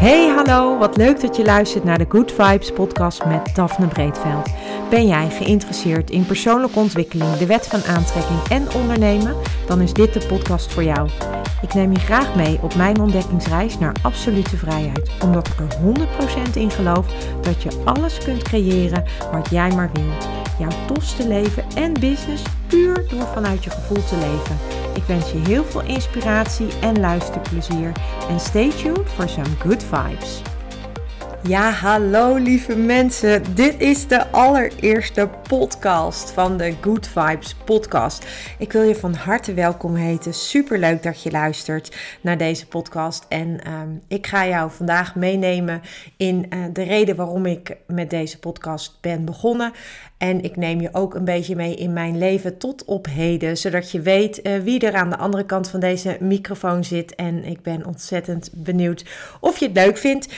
Hey, hallo, wat leuk dat je luistert naar de Good Vibes podcast met Daphne Breedveld. Ben jij geïnteresseerd in persoonlijke ontwikkeling, de wet van aantrekking en ondernemen? Dan is dit de podcast voor jou. Ik neem je graag mee op mijn ontdekkingsreis naar absolute vrijheid, omdat ik er 100% in geloof dat je alles kunt creëren wat jij maar wilt. Jouw tofste leven en business puur door vanuit je gevoel te leven. Ik wens je heel veel inspiratie en luisterplezier. En stay tuned voor some good vibes. Ja, hallo lieve mensen. Dit is de allereerste podcast van de Good Vibes podcast. Ik wil je van harte welkom heten. Super leuk dat je luistert naar deze podcast. En ehm, ik ga jou vandaag meenemen in uh, de reden waarom ik met deze podcast ben begonnen. En ik neem je ook een beetje mee in mijn leven tot op heden, zodat je weet uh, wie er aan de andere kant van deze microfoon zit. En ik ben ontzettend benieuwd of je het leuk vindt.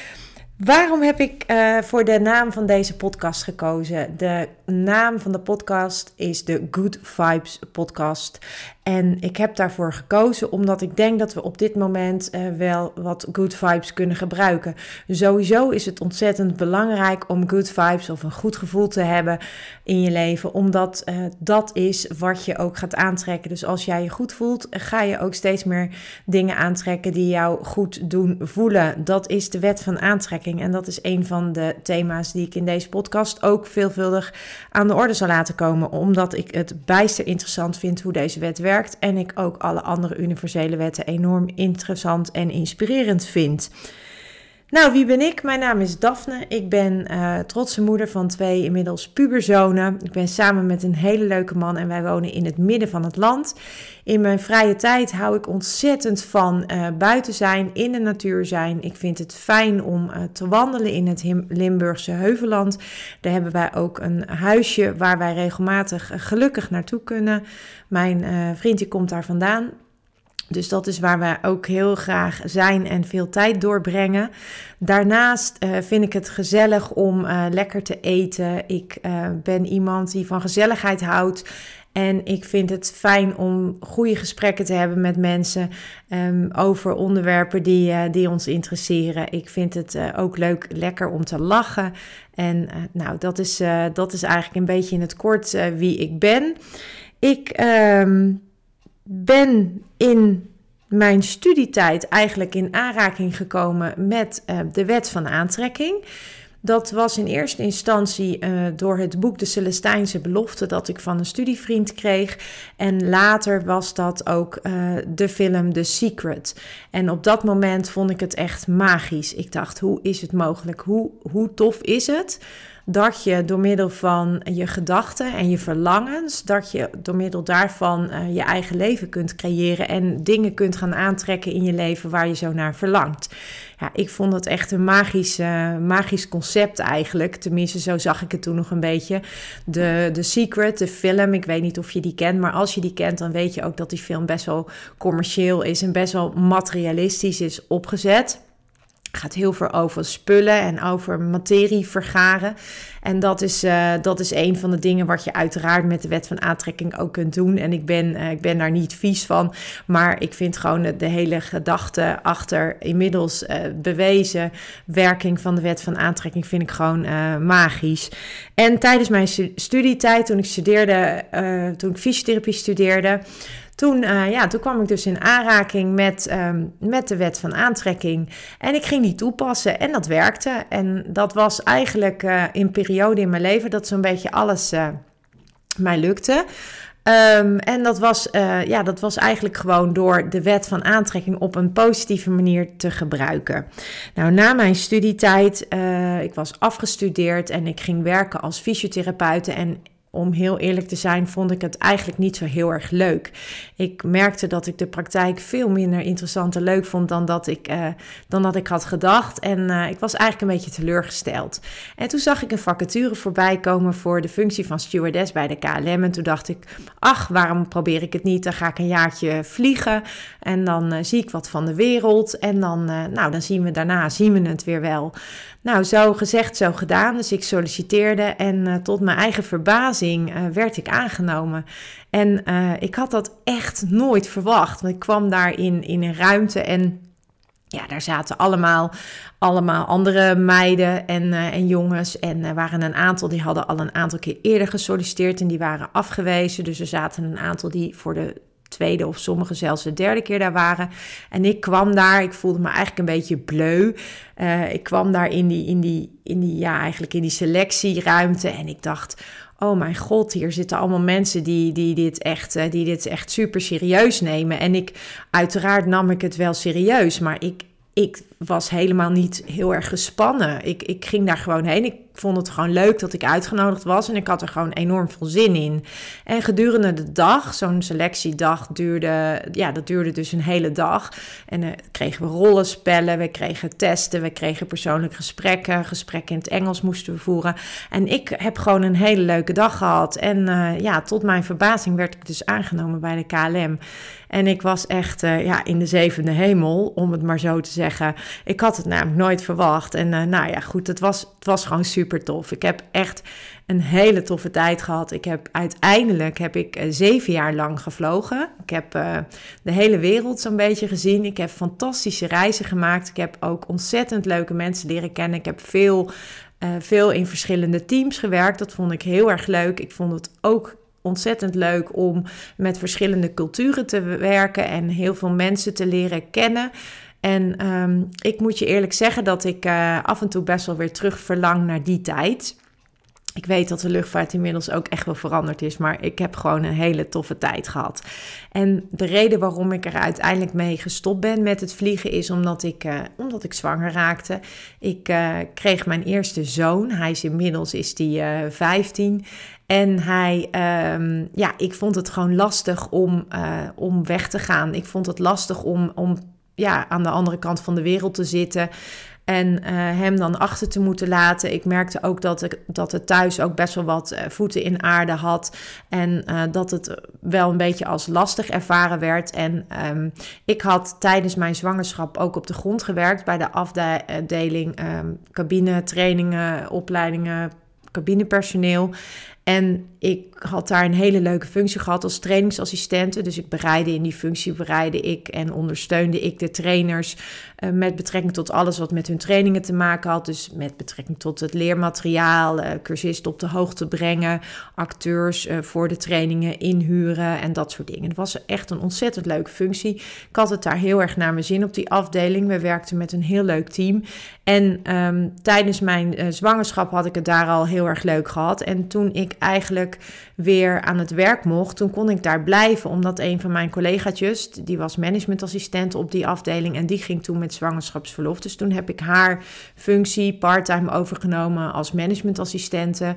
Waarom heb ik uh, voor de naam van deze podcast gekozen? De naam van de podcast is de Good Vibes Podcast. En ik heb daarvoor gekozen omdat ik denk dat we op dit moment uh, wel wat good vibes kunnen gebruiken. Sowieso is het ontzettend belangrijk om good vibes of een goed gevoel te hebben in je leven, omdat uh, dat is wat je ook gaat aantrekken. Dus als jij je goed voelt, ga je ook steeds meer dingen aantrekken die jou goed doen voelen. Dat is de wet van aantrekking en dat is een van de thema's die ik in deze podcast ook veelvuldig aan de orde zal laten komen, omdat ik het bijster interessant vind hoe deze wet werkt en ik ook alle andere universele wetten enorm interessant en inspirerend vind. Nou, wie ben ik? Mijn naam is Daphne. Ik ben uh, trotse moeder van twee inmiddels puberzonen. Ik ben samen met een hele leuke man en wij wonen in het midden van het land. In mijn vrije tijd hou ik ontzettend van uh, buiten zijn, in de natuur zijn. Ik vind het fijn om uh, te wandelen in het Limburgse Heuvelland. Daar hebben wij ook een huisje waar wij regelmatig gelukkig naartoe kunnen. Mijn vriend die komt daar vandaan. Dus dat is waar we ook heel graag zijn en veel tijd doorbrengen. Daarnaast uh, vind ik het gezellig om uh, lekker te eten. Ik uh, ben iemand die van gezelligheid houdt. En ik vind het fijn om goede gesprekken te hebben met mensen um, over onderwerpen die, die ons interesseren. Ik vind het ook leuk, lekker om te lachen. En nou, dat is, dat is eigenlijk een beetje in het kort wie ik ben. Ik. Um, ben in mijn studietijd eigenlijk in aanraking gekomen met uh, de wet van aantrekking. Dat was in eerste instantie uh, door het boek De Celestijnse Belofte dat ik van een studievriend kreeg. En later was dat ook uh, de film The Secret. En op dat moment vond ik het echt magisch. Ik dacht, hoe is het mogelijk? Hoe, hoe tof is het? Dat je door middel van je gedachten en je verlangens, dat je door middel daarvan uh, je eigen leven kunt creëren en dingen kunt gaan aantrekken in je leven waar je zo naar verlangt. Ja, ik vond het echt een magisch, magisch concept eigenlijk. Tenminste, zo zag ik het toen nog een beetje. De, The Secret, de film, ik weet niet of je die kent, maar als je die kent, dan weet je ook dat die film best wel commercieel is en best wel materialistisch is opgezet gaat heel veel over spullen en over materie vergaren. En dat is, uh, dat is een van de dingen wat je uiteraard met de wet van aantrekking ook kunt doen. En ik ben, uh, ik ben daar niet vies van. Maar ik vind gewoon de, hele gedachte achter inmiddels uh, bewezen werking van de wet van aantrekking vind ik gewoon magisch. En tijdens mijn studietijd, toen ik studeerde, toen ik fysiotherapie studeerde toen, uh, ja, toen kwam ik dus in aanraking met, um, met de wet van aantrekking. En ik ging die toepassen en dat werkte. En dat was eigenlijk uh, in periode in mijn leven dat zo'n beetje alles uh, mij lukte. Um, en dat was, ja, dat was eigenlijk gewoon door de wet van aantrekking op een positieve manier te gebruiken. Nou, na mijn studietijd, ik was afgestudeerd en ik ging werken als fysiotherapeute. En om heel eerlijk te zijn, vond ik het eigenlijk niet zo heel erg leuk. Ik merkte dat ik de praktijk veel minder interessant en leuk vond dan dat ik, uh, dan dat ik had gedacht. En uh, ik was eigenlijk een beetje teleurgesteld. En toen zag ik een vacature voorbij komen voor de functie van stewardess bij de KLM. En toen dacht ik, ach, waarom probeer ik het niet? Dan ga ik een jaartje vliegen en dan uh, zie ik wat van de wereld. En dan, nou, dan zien we daarna, zien we het weer wel. Nou, zo gezegd, zo gedaan. Dus ik solliciteerde en tot mijn eigen verbazing verbazing werd ik aangenomen. En ik had dat echt nooit verwacht. Want ik kwam daar in, in een ruimte en ja, daar zaten allemaal, allemaal andere meiden en, en jongens. En er waren een aantal die hadden al een aantal keer eerder gesolliciteerd en die waren afgewezen. Dus er zaten een aantal die voor de tweede of sommigen zelfs de derde keer daar waren. En ik kwam daar, ik voelde me eigenlijk een beetje bleu. Uh, ik kwam daar in die, in die, in die, ja, eigenlijk in die selectieruimte en ik dacht oh mijn god, hier zitten allemaal mensen die, die, dit echt, eh, die dit echt super serieus nemen. En ik, uiteraard nam ik het wel serieus, maar ik, ik was helemaal niet heel erg gespannen. Ik, ik ging daar gewoon heen. Ik vond het gewoon leuk dat ik uitgenodigd was en ik had er gewoon enorm veel zin in. En gedurende de dag, zo'n selectiedag duurde, ja, dat duurde dus een hele dag. En uh, kregen we rollenspellen, we kregen testen, we kregen persoonlijke gesprekken, gesprekken in het Engels moesten we voeren. En ik heb gewoon een hele leuke dag gehad. En uh, ja, tot mijn verbazing werd ik dus aangenomen bij de KLM. En ik was echt uh, ja, in de zevende hemel, om het maar zo te zeggen. Ik had het namelijk nooit verwacht. En nou ja, goed, het was, het was gewoon super tof. Ik heb echt een hele toffe tijd gehad. Ik heb uiteindelijk heb ik uh, zeven jaar lang gevlogen. Ik heb uh, de hele wereld zo'n beetje gezien. Ik heb fantastische reizen gemaakt. Ik heb ook ontzettend leuke mensen leren kennen. Ik heb veel, veel in verschillende teams gewerkt. Dat vond ik heel erg leuk. Ik vond het ook ontzettend leuk om met verschillende culturen te werken en heel veel mensen te leren kennen. En um, ik moet je eerlijk zeggen dat ik uh, af en toe best wel weer terug verlang naar die tijd. Ik weet dat de luchtvaart inmiddels ook echt wel veranderd is, maar ik heb gewoon een hele toffe tijd gehad. En de reden waarom ik er uiteindelijk mee gestopt ben met het vliegen is omdat ik, uh, omdat ik zwanger raakte. Ik uh, kreeg mijn eerste zoon. Hij is inmiddels is die, uh, 15. En hij, um, ja, ik vond het gewoon lastig om, om weg te gaan. Ik vond het lastig om, om ja, aan de andere kant van de wereld te zitten. En uh, hem dan achter te moeten laten. Ik merkte ook dat, ik, dat het thuis ook best wel wat uh, voeten in aarde had. En uh, dat het wel een beetje als lastig ervaren werd. En um, ik had tijdens mijn zwangerschap ook op de grond gewerkt bij de afdeling um, cabine, trainingen, opleidingen, cabinepersoneel. En ik had daar een hele leuke functie gehad als trainingsassistente. Dus ik bereidde in die functie bereidde ik en ondersteunde ik de trainers uh, met betrekking tot alles wat met hun trainingen te maken had. Dus met betrekking tot het leermateriaal, uh, cursisten op de hoogte brengen, acteurs uh, voor de trainingen inhuren en dat soort dingen. Het was echt een ontzettend leuke functie. Ik had het daar heel erg naar mijn zin op die afdeling. We werkten met een heel leuk team. En um, tijdens mijn zwangerschap had ik het daar al heel erg leuk gehad. En toen ik eigenlijk weer aan het werk mocht, toen kon ik daar blijven. Omdat een van mijn collega's, die was managementassistent op die afdeling en die ging toen met zwangerschapsverlof. Dus toen heb ik haar functie parttime overgenomen als managementassistente.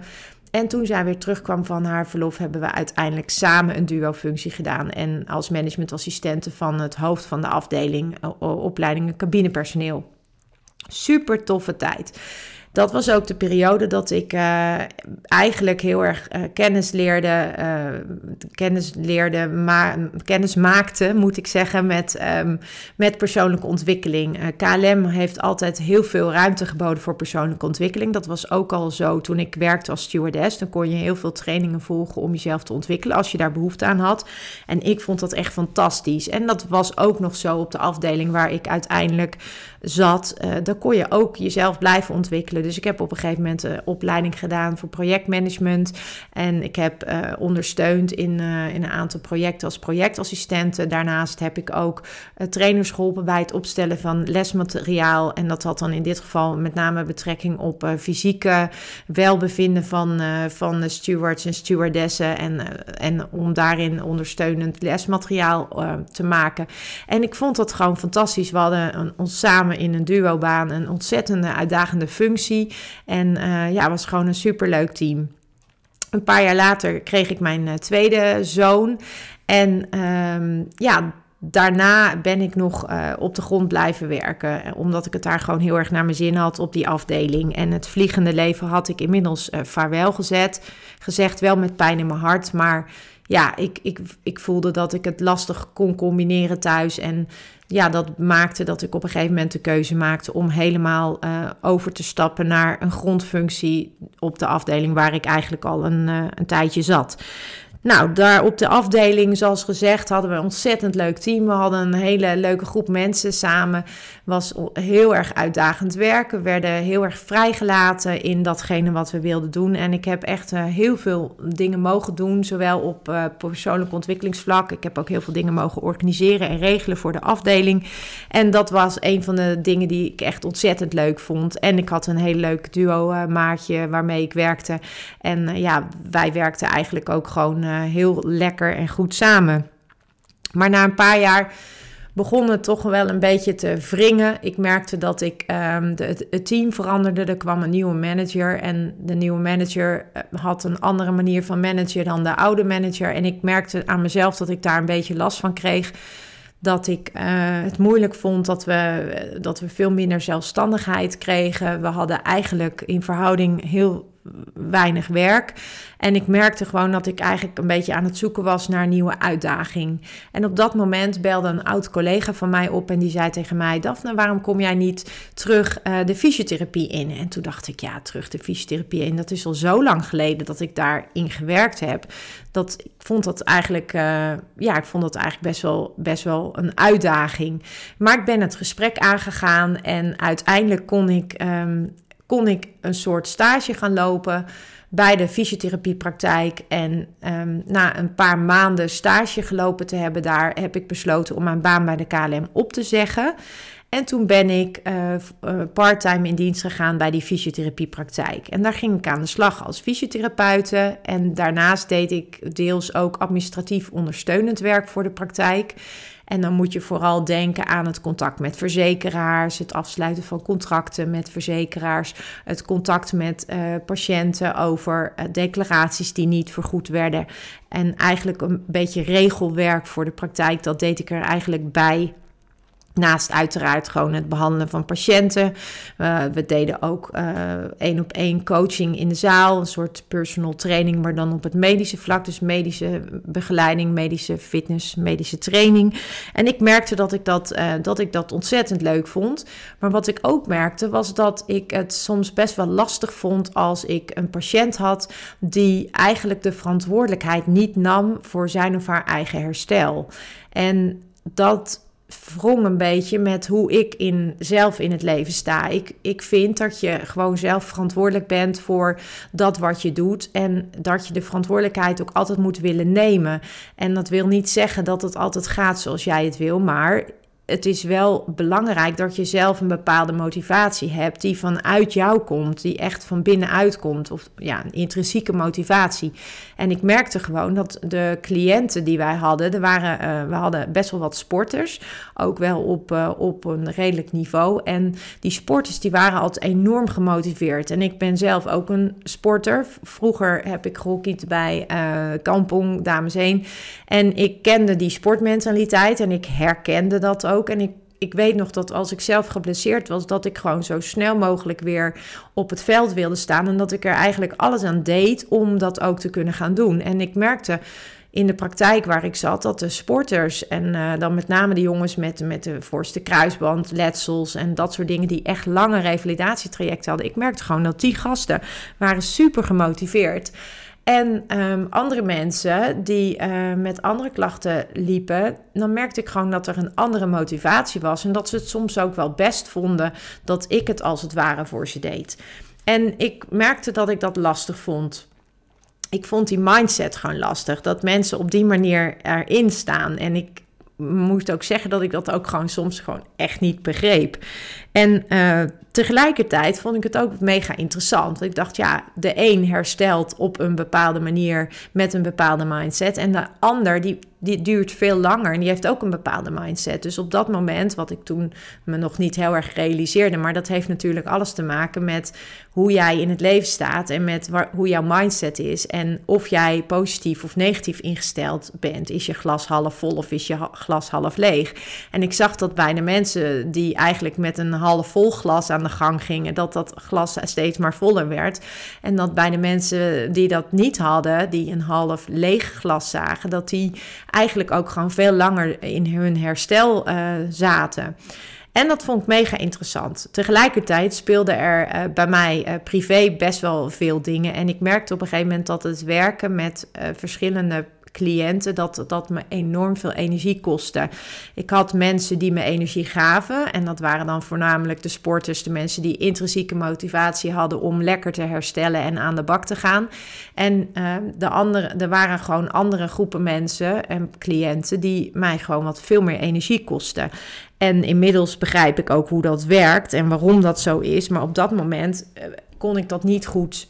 En toen zij weer terugkwam van haar verlof, hebben we uiteindelijk samen een duo-functie gedaan. En als managementassistente van het hoofd van de afdeling, opleidingen cabinepersoneel. Super toffe tijd dat was ook de periode dat ik uh, eigenlijk heel erg uh, kennis leerde, uh, kennis leerde, ma kennis maakte, moet ik zeggen, met, um, met persoonlijke ontwikkeling. KLM heeft altijd heel veel ruimte geboden voor persoonlijke ontwikkeling. Dat was ook al zo toen ik werkte als stewardess. Dan kon je heel veel trainingen volgen om jezelf te ontwikkelen als je daar behoefte aan had. En ik vond dat echt fantastisch. En dat was ook nog zo op de afdeling waar ik uiteindelijk zat. daar kon je ook jezelf blijven ontwikkelen. Dus ik heb op een gegeven moment een opleiding gedaan voor projectmanagement. En ik heb uh, ondersteund in, uh, in een aantal projecten als projectassistente. Daarnaast heb ik ook trainers geholpen bij het opstellen van lesmateriaal. En dat had dan in dit geval met name betrekking op fysieke welbevinden van, van stewards en stewardessen. En, en om daarin ondersteunend lesmateriaal te maken. En ik vond dat gewoon fantastisch. We hadden ons samen in een duobaan een ontzettende uitdagende functie. En uh, ja, was gewoon een superleuk team. Een paar jaar later kreeg ik mijn uh, tweede zoon. En um, ja, daarna ben ik nog uh, op de grond blijven werken. Omdat ik het daar gewoon heel erg naar mijn zin had op die afdeling. En het vliegende leven had ik inmiddels uh, vaarwel gezet. Gezegd wel met pijn in mijn hart. Maar ja, ik, ik, ik voelde dat ik het lastig kon combineren thuis. En ja, dat maakte dat ik op een gegeven moment de keuze maakte om helemaal uh, over te stappen naar een grondfunctie op de afdeling waar ik eigenlijk al een, uh, een tijdje zat. Nou, daar op de afdeling, zoals gezegd, hadden we een ontzettend leuk team. We hadden een hele leuke groep mensen samen. Was heel erg uitdagend werken. We werden heel erg vrijgelaten in datgene wat we wilden doen. En ik heb echt uh, heel veel dingen mogen doen, zowel op uh, persoonlijk ontwikkelingsvlak. Ik heb ook heel veel dingen mogen organiseren en regelen voor de afdeling. En dat was een van de dingen die ik echt ontzettend leuk vond. En ik had een heel leuk duo-maatje waarmee ik werkte. En ja, wij werkten eigenlijk ook gewoon heel lekker en goed samen. Maar na een paar jaar begon het toch wel een beetje te wringen. Ik merkte dat ik de, het team veranderde. Er kwam een nieuwe manager. En de nieuwe manager eh, had een andere manier van managen dan de oude manager. En ik merkte aan mezelf dat ik daar een beetje last van kreeg. Dat ik uh, het moeilijk vond dat we, dat we veel minder zelfstandigheid kregen. We hadden eigenlijk in verhouding heel weinig werk. En ik merkte gewoon dat ik eigenlijk een beetje aan het zoeken was naar een nieuwe uitdaging. En op dat moment belde een oud collega van mij op en die zei tegen mij: Daphne, waarom kom jij niet terug uh, de fysiotherapie in? En toen dacht ik: ja, terug de fysiotherapie in. Dat is al zo lang geleden dat ik daarin gewerkt heb. Dat ik vond dat eigenlijk, uh, ja, ik vond dat eigenlijk best wel, best wel een uitdaging. Maar ik ben het gesprek aangegaan en uiteindelijk kon ik. Um, kon ik een soort stage gaan lopen bij de fysiotherapiepraktijk. En um, na een paar maanden stage gelopen te hebben daar, heb ik besloten om mijn baan bij de KLM op te zeggen. En toen ben ik uh, parttime in dienst gegaan bij die fysiotherapiepraktijk. En daar ging ik aan de slag als fysiotherapeute. En daarnaast deed ik deels ook administratief ondersteunend werk voor de praktijk. En dan moet je vooral denken aan het contact met verzekeraars, het afsluiten van contracten met verzekeraars, het contact met uh, patiënten over uh, declaraties die niet vergoed werden. En eigenlijk een beetje regelwerk voor de praktijk, dat deed ik er eigenlijk bij Naast uiteraard gewoon het behandelen van patiënten. Uh, we deden ook uh, één op één coaching in de zaal. Een soort personal training, maar dan op het medische vlak. Dus medische begeleiding, medische fitness, medische training. En ik merkte dat ik dat, uh, dat ik dat ontzettend leuk vond. Maar wat ik ook merkte was dat ik het soms best wel lastig vond als ik een patiënt had die eigenlijk de verantwoordelijkheid niet nam voor zijn of haar eigen herstel. En dat wrong een beetje met hoe ik in, zelf in het leven sta. Ik, ik vind dat je gewoon zelf verantwoordelijk bent voor dat wat je doet. En dat je de verantwoordelijkheid ook altijd moet willen nemen. En dat wil niet zeggen dat het altijd gaat zoals jij het wil. Maar het is wel belangrijk dat je zelf een bepaalde motivatie hebt die vanuit jou komt, die echt van binnenuit komt, of ja, een intrinsieke motivatie. En ik merkte gewoon dat de cliënten die wij hadden, er waren, uh, we hadden best wel wat sporters, ook wel op, uh, op een redelijk niveau. En die sporters die waren altijd enorm gemotiveerd. En ik ben zelf ook een sporter. Vroeger heb ik gehockeyd bij uh, Kampong, dames heen. En ik kende die sportmentaliteit en ik herkende dat ook ook. En ik, ik weet nog dat als ik zelf geblesseerd was, dat ik gewoon zo snel mogelijk weer op het veld wilde staan. En dat ik er eigenlijk alles aan deed om dat ook te kunnen gaan doen. En ik merkte in de praktijk waar ik zat, dat de sporters en uh, dan met name de jongens met, met de voorste kruisband, letsels en dat soort dingen die echt lange revalidatietrajecten hadden. Ik merkte gewoon dat die gasten waren super gemotiveerd. En um, andere mensen die uh, met andere klachten liepen, dan merkte ik gewoon dat er een andere motivatie was. En dat ze het soms ook wel best vonden dat ik het als het ware voor ze deed. En ik merkte dat ik dat lastig vond. Ik vond die mindset gewoon lastig. Dat mensen op die manier erin staan. En ik moest ook zeggen dat ik dat ook gewoon soms gewoon echt niet begreep. En uh, tegelijkertijd vond ik het ook mega interessant. Ik dacht, ja, de een herstelt op een bepaalde manier met een bepaalde mindset. En de ander, die, die duurt veel langer en die heeft ook een bepaalde mindset. Dus op dat moment, wat ik toen me nog niet heel erg realiseerde, maar dat heeft natuurlijk alles te maken met hoe jij in het leven staat en met hoe jouw mindset is. En of jij positief of negatief ingesteld bent. Is je glas half vol of is je glas half leeg? En ik zag dat bij de mensen die eigenlijk met een half vol glas aan de gang gingen, dat dat glas steeds maar voller werd. En dat bij de mensen die dat niet hadden, die een half leeg glas zagen, dat die eigenlijk ook gewoon veel langer in hun herstel uh, zaten. En dat vond ik mega interessant. Tegelijkertijd speelde er uh, bij mij uh, privé best wel veel dingen. En ik merkte op een gegeven moment dat het werken met uh, verschillende cliënten dat dat me enorm veel energie kostte. Ik had mensen die me energie gaven en dat waren dan voornamelijk de sporters, de mensen die intrinsieke motivatie hadden om lekker te herstellen en aan de bak te gaan. En uh, de andere, er waren gewoon andere groepen mensen en cliënten die mij gewoon wat veel meer energie kosten. En inmiddels begrijp ik ook hoe dat werkt en waarom dat zo is. Maar op dat moment uh, kon ik dat niet goed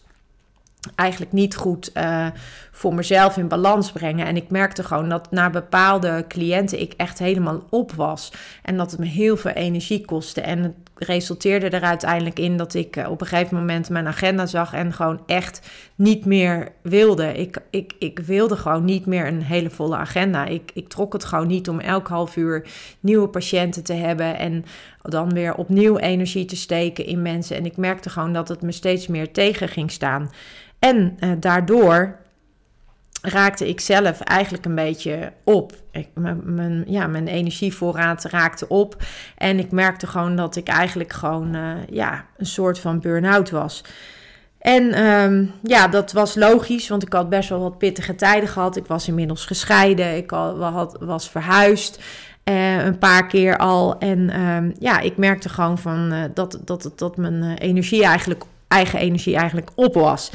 eigenlijk niet goed uh, voor mezelf in balans brengen. En ik merkte gewoon dat na bepaalde cliënten ik echt helemaal op was. En dat het me heel veel energie kostte. En resulteerde er uiteindelijk in dat ik uh, op een gegeven moment mijn agenda zag en gewoon echt niet meer wilde. Ik, ik, ik wilde gewoon niet meer een hele volle agenda. Ik, ik trok het gewoon niet om elk half uur nieuwe patiënten te hebben en dan weer opnieuw energie te steken in mensen. En ik merkte gewoon dat het me steeds meer tegen ging staan. En uh, daardoor raakte ik zelf eigenlijk een beetje op. Mijn, ja, mijn energievoorraad raakte op. En ik merkte gewoon dat ik eigenlijk gewoon uh, ja, een soort van burn-out was. En um, ja, dat was logisch, want ik had best wel wat pittige tijden gehad. Ik was inmiddels gescheiden, ik had, was verhuisd. Uh, een paar keer al. En um, ja, ik merkte gewoon van, uh, dat, dat, dat mijn energie eigenlijk eigen energie eigenlijk op was.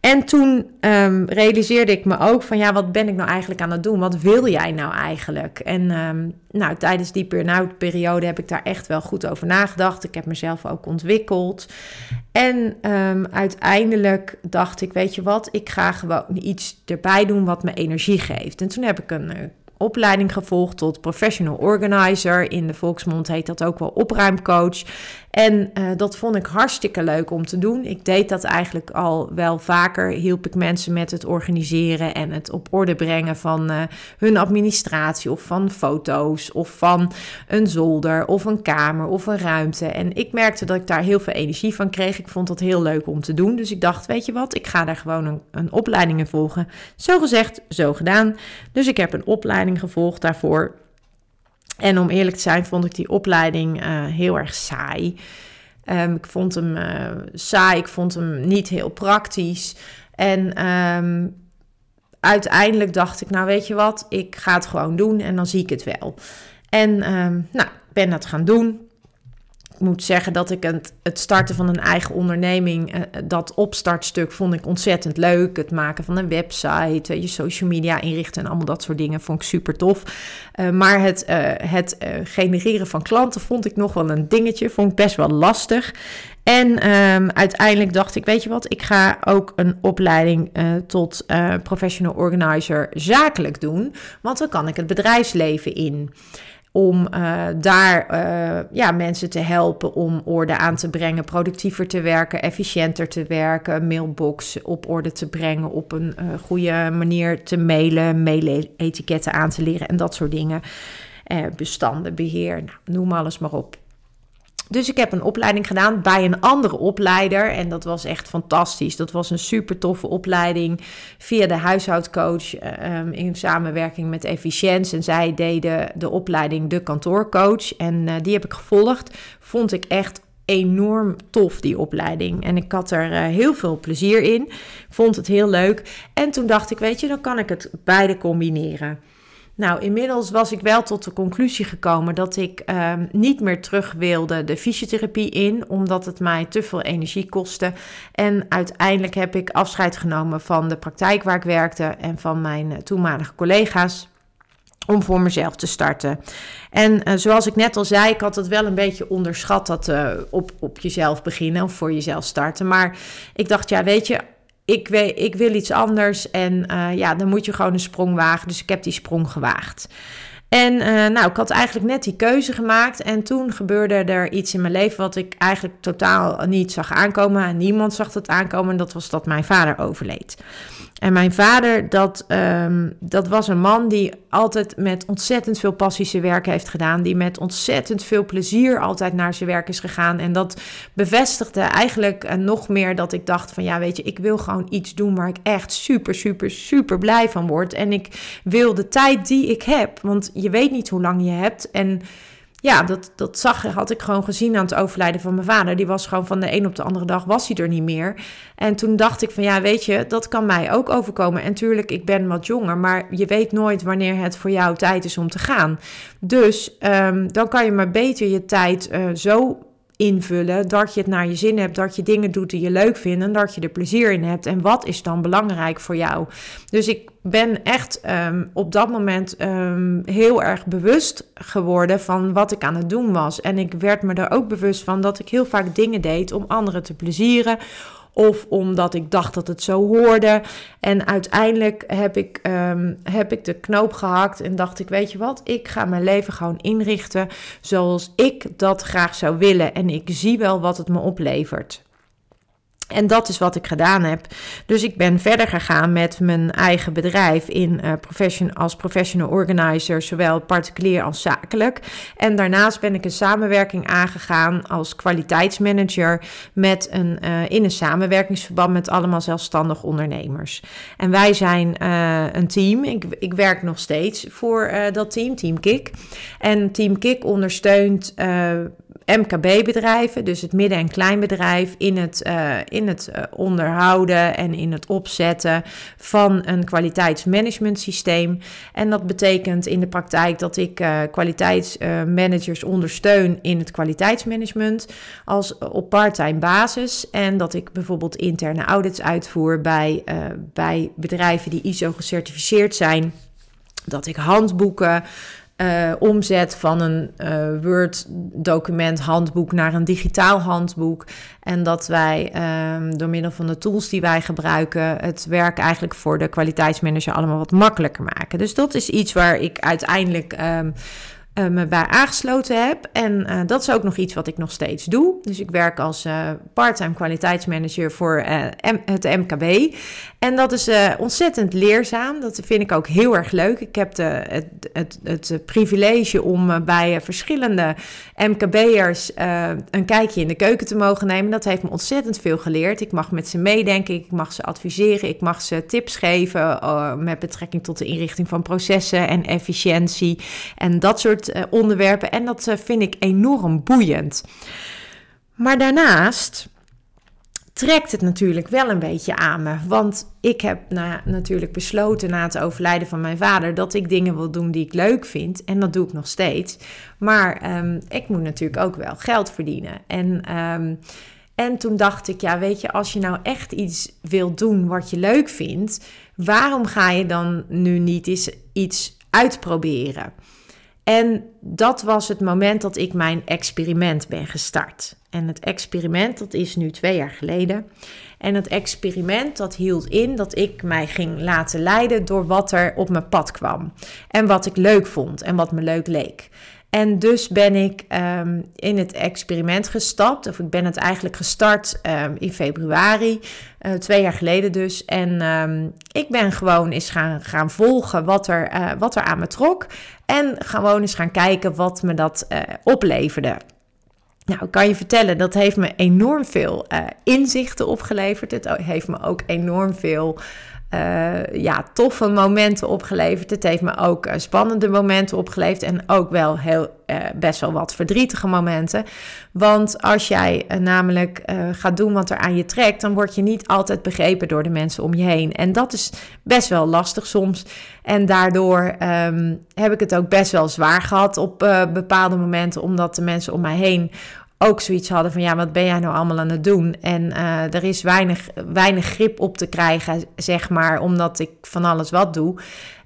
En toen um, realiseerde ik me ook van ja, wat ben ik nou eigenlijk aan het doen? Wat wil jij nou eigenlijk? En um, nou, tijdens die burn-out periode heb ik daar echt wel goed over nagedacht. Ik heb mezelf ook ontwikkeld. En um, uiteindelijk dacht ik, weet je wat, ik ga gewoon iets erbij doen wat me energie geeft. En toen heb ik een opleiding gevolgd tot professional organizer. In de volksmond heet dat ook wel opruimcoach. En uh, dat vond ik hartstikke leuk om te doen. Ik deed dat eigenlijk al wel vaker. Hielp ik mensen met het organiseren en het op orde brengen van uh, hun administratie of van foto's of van een zolder of een kamer of een ruimte. En ik merkte dat ik daar heel veel energie van kreeg. Ik vond dat heel leuk om te doen. Dus ik dacht, weet je wat, ik ga daar gewoon een, een opleiding in volgen. Zo gezegd, zo gedaan. Dus ik heb een opleiding gevolgd daarvoor. En om eerlijk te zijn, vond ik die opleiding uh, heel erg saai. Um, ik vond hem uh, saai, ik vond hem niet heel praktisch. En um, uiteindelijk dacht ik, nou weet je wat, ik ga het gewoon doen en dan zie ik het wel. En um, nou, ben dat gaan doen moet zeggen dat ik het, het starten van een eigen onderneming, uh, dat opstartstuk vond ik ontzettend leuk. Het maken van een website, je social media inrichten en allemaal dat soort dingen vond ik super tof. Uh, maar het, het genereren van klanten vond ik nog wel een dingetje, vond ik best wel lastig. En um, uiteindelijk dacht ik, weet je wat, ik ga ook een opleiding tot professional organizer zakelijk doen, want dan kan ik het bedrijfsleven in om uh, daar uh, ja, mensen te helpen om orde aan te brengen, productiever te werken, efficiënter te werken, mailbox op orde te brengen, op een uh, goede manier te mailen, mailetiketten aan te leren en dat soort dingen. bestanden, beheer, noem alles maar op. Dus ik heb een opleiding gedaan bij een andere opleider. En dat was echt fantastisch. Dat was een super toffe opleiding via de huishoudcoach um, in samenwerking met Efficiënt. En zij deden de opleiding de kantoorcoach. En uh, die heb ik gevolgd. Vond ik echt enorm tof, die opleiding. En ik had er uh, heel veel plezier in. Vond het heel leuk. En toen dacht ik, weet je, dan kan ik het beide combineren. Nou, inmiddels was ik wel tot de conclusie gekomen dat ik uh, niet meer terug wilde de fysiotherapie in, omdat het mij te veel energie kostte. En uiteindelijk heb ik afscheid genomen van de praktijk waar ik werkte en van mijn toenmalige collega's. om voor mezelf te starten. En uh, zoals ik net al zei, ik had het wel een beetje onderschat dat uh, op, op jezelf beginnen of voor jezelf starten. Maar ik dacht, ja, weet je, ik, ik wil iets anders en uh, ja, dan moet je gewoon een sprong wagen. Dus ik heb die sprong gewaagd. En nou, ik had eigenlijk net die keuze gemaakt. En toen gebeurde er iets in mijn leven wat ik eigenlijk totaal niet zag aankomen. En niemand zag het aankomen. En dat was dat mijn vader overleed. En mijn vader, dat, um, dat was een man die altijd met ontzettend veel passie zijn werk heeft gedaan. Die met ontzettend veel plezier altijd naar zijn werk is gegaan. En dat bevestigde eigenlijk uh, nog meer dat ik dacht van ja, weet je, ik wil gewoon iets doen waar ik echt super, super, super blij van word. En ik wil de tijd die ik heb, want je weet niet hoe lang je hebt. En ja, dat, dat zag, had ik gewoon gezien aan het overlijden van mijn vader. Die was gewoon van de een op de andere dag was hij er niet meer. En toen dacht ik van ja, weet je, dat kan mij ook overkomen. En tuurlijk, ik ben wat jonger, maar je weet nooit wanneer het voor jou tijd is om te gaan. Dus um, dan kan je maar beter je tijd uh, zo invullen. Dat je het naar je zin hebt, dat je dingen doet die je leuk vindt en dat je er plezier in hebt. En wat is dan belangrijk voor jou? Dus ik ben echt um, op dat moment um, heel erg bewust geworden van wat ik aan het doen was. En ik werd me er ook bewust van dat ik heel vaak dingen deed om anderen te plezieren of omdat ik dacht dat het zo hoorde. En uiteindelijk heb ik, um, heb ik de knoop gehakt en dacht ik, weet je wat, ik ga mijn leven gewoon inrichten zoals ik dat graag zou willen. En ik zie wel wat het me oplevert. En dat is wat ik gedaan heb. Dus ik ben verder gegaan met mijn eigen bedrijf in, uh, profession, als professional organizer, zowel particulier als zakelijk. En daarnaast ben ik een samenwerking aangegaan als kwaliteitsmanager met een, uh, in een samenwerkingsverband met allemaal zelfstandig ondernemers. En wij zijn uh, een team. Ik, ik werk nog steeds voor dat team, Team Kik. En Team Kik ondersteunt MKB-bedrijven, dus het midden- en kleinbedrijf, in het, uh, in het uh, onderhouden en in het opzetten van een kwaliteitsmanagement systeem. En dat betekent in de praktijk dat ik uh, kwaliteitsmanagers ondersteun in het kwaliteitsmanagement als op parttime basis. En dat ik bijvoorbeeld interne audits uitvoer bij, bij bedrijven die ISO gecertificeerd zijn. Dat ik handboeken uh, omzet van een uh, Word-document handboek naar een digitaal handboek. En dat wij um, door middel van de tools die wij gebruiken, het werk eigenlijk voor de kwaliteitsmanager allemaal wat makkelijker maken. Dus dat is iets waar ik uiteindelijk. Um, uh, me bij aangesloten heb. En uh, dat is ook nog iets wat ik nog steeds doe. Dus ik werk als uh, parttime kwaliteitsmanager voor het MKB. En dat is ontzettend leerzaam. Dat vind ik ook heel erg leuk. Ik heb het, het, het privilege om bij verschillende MKB'ers een kijkje in de keuken te mogen nemen. Dat heeft me ontzettend veel geleerd. Ik mag met ze meedenken, ik mag ze adviseren, ik mag ze tips geven met betrekking tot de inrichting van processen en efficiëntie en dat soort uh, onderwerpen. En dat uh, vind ik enorm boeiend. Maar daarnaast trekt het natuurlijk wel een beetje aan me. Want ik heb na, natuurlijk besloten na het overlijden van mijn vader dat ik dingen wil doen die ik leuk vind. En dat doe ik nog steeds. Maar um, ik moet natuurlijk ook wel geld verdienen. En. Um, en toen dacht ik, ja, weet je, als je nou echt iets wil doen wat je leuk vindt, waarom ga je dan nu niet eens iets uitproberen? En dat was het moment dat ik mijn experiment ben gestart. En het experiment, dat is nu twee jaar geleden. En het experiment, dat hield in dat ik mij ging laten leiden door wat er op mijn pad kwam. En wat ik leuk vond en wat me leuk leek. En dus ben ik um, in het experiment gestapt, of ik ben het eigenlijk gestart um, in februari, uh, twee jaar geleden dus. En um, ik ben gewoon eens gaan, gaan volgen wat er, uh, wat er aan me trok. En gewoon eens gaan kijken wat me dat uh, opleverde. Nou, ik kan je vertellen, dat heeft me enorm veel inzichten opgeleverd. Het heeft me ook enorm veel uh, ja, toffe momenten opgeleverd. Het heeft me ook uh, spannende momenten opgeleverd. En ook wel heel, uh, best wel wat verdrietige momenten. Want als jij namelijk gaat doen wat er aan je trekt, dan word je niet altijd begrepen door de mensen om je heen. En dat is best wel lastig soms. En daardoor um, heb ik het ook best wel zwaar gehad op bepaalde momenten, omdat de mensen om mij heen ook zoiets hadden van ja, wat ben jij nou allemaal aan het doen? En uh, er is weinig, weinig grip op te krijgen, zeg maar, omdat ik van alles wat doe.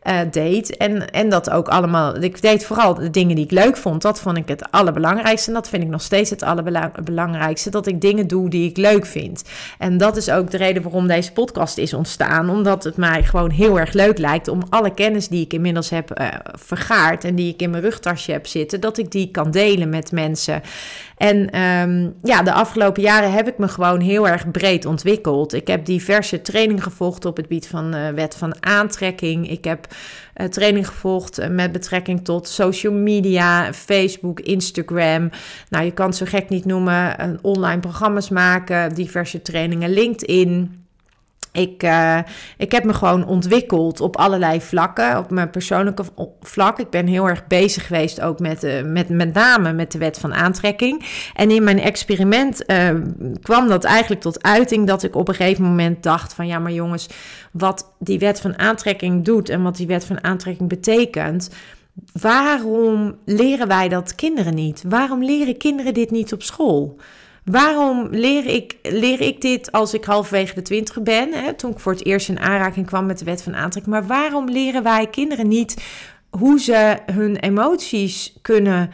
Uh, deed. En, en dat ook allemaal. Ik deed vooral de dingen die ik leuk vond. Dat vond ik het allerbelangrijkste. En dat vind ik nog steeds het allerbelangrijkste. Dat ik dingen doe die ik leuk vind. En dat is ook de reden waarom deze podcast is ontstaan. Omdat het mij gewoon heel erg leuk lijkt om alle kennis die ik inmiddels heb uh, vergaard. En die ik in mijn rugtasje heb zitten. Dat ik die kan delen met mensen. En um, ja, de afgelopen jaren heb ik me gewoon heel erg breed ontwikkeld. Ik heb diverse trainingen gevolgd op het gebied van uh, wet van aantrekking. Ik heb uh, training gevolgd uh, met betrekking tot social media, Facebook, Instagram. Nou, je kan het zo gek niet noemen. online programma's maken, diverse trainingen, LinkedIn. Ik, uh, ik heb me gewoon ontwikkeld op allerlei vlakken, op mijn persoonlijke vlak. Ik ben heel erg bezig geweest ook met, uh, met, met name met de wet van aantrekking. En in mijn experiment uh, kwam dat eigenlijk tot uiting dat ik op een gegeven moment dacht van ja, maar jongens, wat die wet van aantrekking doet en wat die wet van aantrekking betekent, waarom leren wij dat kinderen niet? Waarom leren kinderen dit niet op school? Waarom leer ik, leer ik dit als ik halverwege de twintig ben? Hè, toen ik voor het eerst in aanraking kwam met de wet van aantrekking. Maar waarom leren wij kinderen niet hoe ze hun emoties kunnen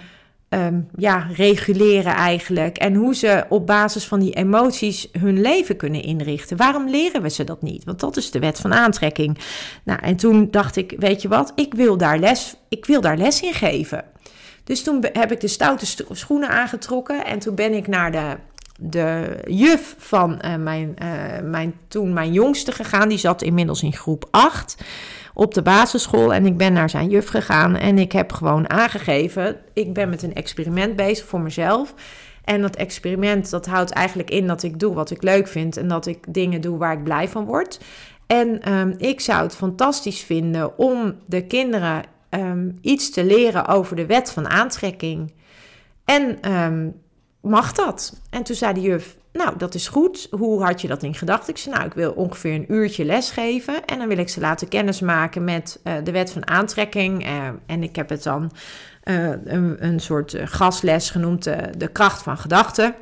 um, ja, reguleren eigenlijk? En hoe ze op basis van die emoties hun leven kunnen inrichten? Waarom leren we ze dat niet? Want dat is de wet van aantrekking. Nou, en toen dacht ik, weet je wat, ik wil daar les, ik wil daar les in geven. Dus toen heb ik de stoute schoenen aangetrokken en toen ben ik naar de, de juf van uh, mijn, uh, mijn, toen mijn jongste gegaan. Die zat inmiddels in groep 8 op de basisschool en ik ben naar zijn juf gegaan en ik heb gewoon aangegeven, ik ben met een experiment bezig voor mezelf. En dat experiment, dat houdt eigenlijk in dat ik doe wat ik leuk vind en dat ik dingen doe waar ik blij van word. En um, ik zou het fantastisch vinden om de kinderen um, iets te leren over de wet van aantrekking. En um, mag dat? En toen zei de juf, nou, dat is goed. Hoe had je dat in gedachten? Ik zei, nou, ik wil ongeveer een uurtje lesgeven. En dan wil ik ze laten kennismaken met uh, de wet van aantrekking. Uh, en ik heb het dan uh, een, een, soort gastles genoemd, de kracht van gedachten.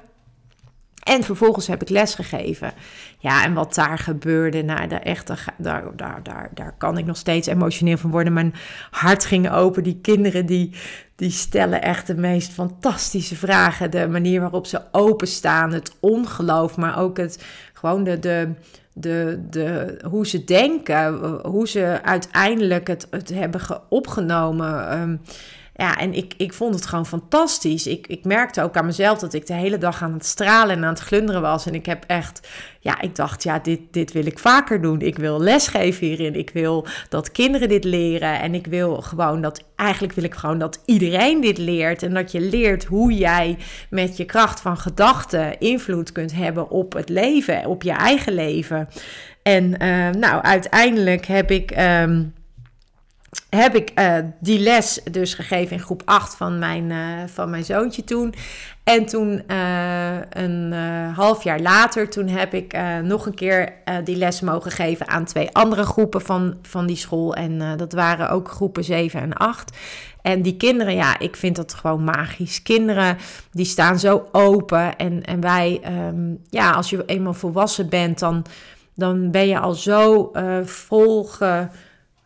En vervolgens heb ik les gegeven. Ja, en wat daar gebeurde, nou, daar, echt, daar, daar, daar, daar kan ik nog steeds emotioneel van worden. Mijn hart ging open. Die kinderen die, die stellen echt de meest fantastische vragen. De manier waarop ze openstaan, het ongeloof, maar ook het, gewoon de, de, de, de, hoe ze denken, hoe ze uiteindelijk het, het hebben opgenomen. Um, ja, en ik, ik vond het gewoon fantastisch. Ik, ik merkte ook aan mezelf dat ik de hele dag aan het stralen en aan het glunderen was. En ik heb echt, ja, ik dacht, ja, dit, dit wil ik vaker doen. Ik wil lesgeven hierin. Ik wil dat kinderen dit leren. En ik wil gewoon dat, eigenlijk wil ik gewoon dat iedereen dit leert. En dat je leert hoe jij met je kracht van gedachten invloed kunt hebben op het leven, op je eigen leven. En uh, nou, uiteindelijk heb ik. Um, heb ik uh, die les dus gegeven in groep 8 van mijn, uh, van mijn zoontje toen. En toen uh, een half jaar later, toen heb ik nog een keer die les mogen geven aan twee andere groepen van, van die school. En dat waren ook groepen 7 en 8. En die kinderen, ja, ik vind dat gewoon magisch. Kinderen, die staan zo open. En, en wij, um, ja, als je eenmaal volwassen bent, dan, dan ben je al zo vol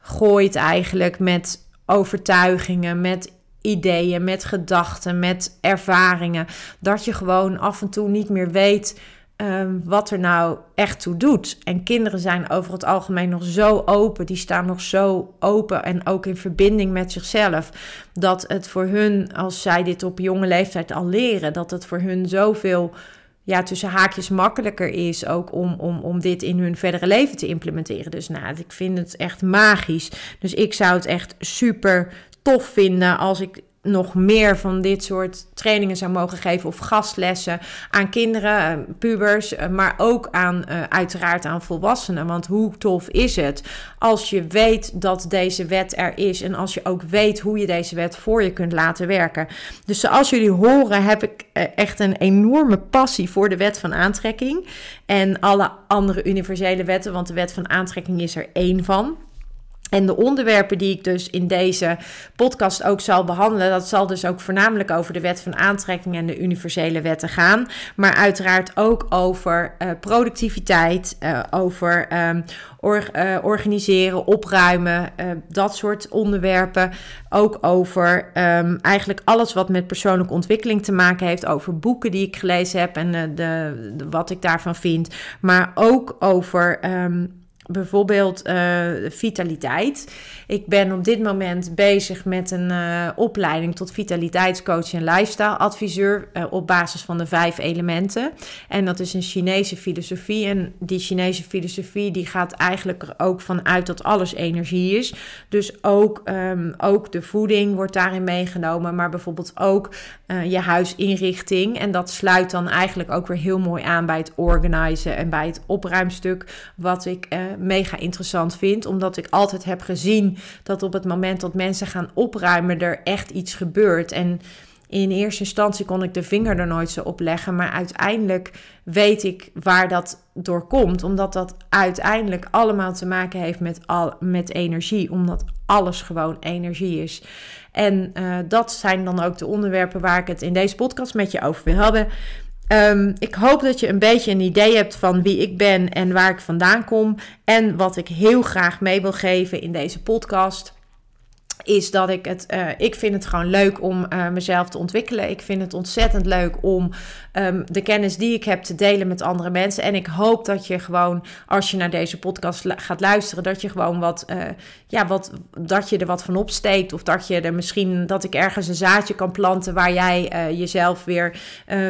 gooit eigenlijk met overtuigingen, met ideeën, met gedachten, met ervaringen. Dat je gewoon af en toe niet meer weet um, wat er nou echt toe doet. En kinderen zijn over het algemeen nog zo open, die staan nog zo open en ook in verbinding met zichzelf. Dat het voor hun, als zij dit op jonge leeftijd al leren, dat het voor hun zoveel ja, tussen haakjes makkelijker is ook om, om, om dit in hun verdere leven te implementeren. Dus nou, ik vind het echt magisch. Dus ik zou het echt super tof vinden als ik nog meer van dit soort trainingen zou mogen geven of gastlessen aan kinderen, eh, pubers, eh, maar ook aan uh, uiteraard aan volwassenen. Want hoe tof is het als je weet dat deze wet er is en als je ook weet hoe je deze wet voor je kunt laten werken. Dus zoals jullie horen heb ik echt een enorme passie voor de wet van aantrekking en alle andere universele wetten, want de wet van aantrekking is er één van. En de onderwerpen die ik dus in deze podcast ook zal behandelen, dat zal dus ook voornamelijk over de wet van aantrekking en de universele wetten gaan. Maar uiteraard ook over uh, productiviteit, uh, over or, uh, organiseren, opruimen, dat soort onderwerpen. Ook over um, eigenlijk alles wat met persoonlijke ontwikkeling te maken heeft. Over boeken die ik gelezen heb en de, wat ik daarvan vind. Maar ook over. Um, bijvoorbeeld uh, vitaliteit. Ik ben op dit moment bezig met een uh, opleiding tot vitaliteitscoach en lifestyle adviseur uh, op basis van de vijf elementen. En dat is een Chinese filosofie. En die Chinese filosofie die gaat eigenlijk er ook vanuit dat alles energie is. Dus ook, um, ook de voeding wordt daarin meegenomen, maar bijvoorbeeld ook je huisinrichting. En dat sluit dan eigenlijk ook weer heel mooi aan bij het organiseren en bij het opruimstuk wat ik mega interessant vind. Omdat ik altijd heb gezien dat op het moment dat mensen gaan opruimen, er echt iets gebeurt. En in eerste instantie kon ik de vinger er nooit zo op leggen. Maar uiteindelijk weet ik waar dat door komt. Omdat dat uiteindelijk allemaal te maken heeft met, al, met energie. Omdat alles gewoon energie is. En uh, dat zijn dan ook de onderwerpen waar ik het in deze podcast met je over wil hebben. Um, ik hoop dat je een beetje een idee hebt van wie ik ben en waar ik vandaan kom. En wat ik heel graag mee wil geven in deze podcast is dat ik het, uh, ik vind het gewoon leuk om uh, mezelf te ontwikkelen. Ik vind het ontzettend leuk om um, de kennis die ik heb te delen met andere mensen. En ik hoop dat je gewoon, als je naar deze podcast gaat luisteren, dat je gewoon wat, uh, ja, wat, dat je er wat van opsteekt. Of dat je er misschien, dat ik ergens een zaadje kan planten waar jij jezelf weer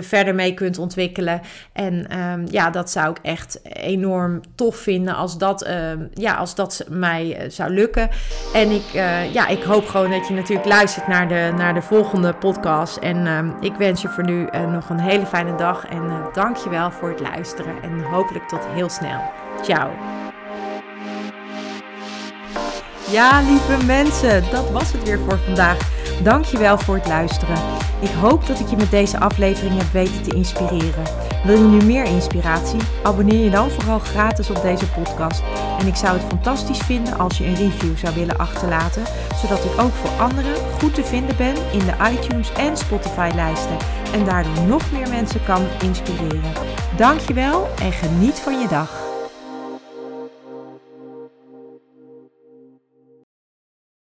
verder mee kunt ontwikkelen. En um, ja, dat zou ik echt enorm tof vinden als dat, ja, als dat mij zou lukken. En ik, ja, ik hoop gewoon dat je natuurlijk luistert naar de, naar de volgende podcast. En uh, ik wens je voor nu uh, nog een hele fijne dag. En dank je wel voor het luisteren. En hopelijk tot heel snel. Ciao. Ja, lieve mensen, dat was het weer voor vandaag. Dank je wel voor het luisteren. Ik hoop dat ik je met deze aflevering heb weten te inspireren. Wil je nu meer inspiratie? Abonneer je dan vooral gratis op deze podcast. En ik zou het fantastisch vinden als je een review zou willen achterlaten, zodat ik ook voor anderen goed te vinden ben in de iTunes en Spotify lijsten en daardoor nog meer mensen kan inspireren. Dankjewel en geniet van je dag.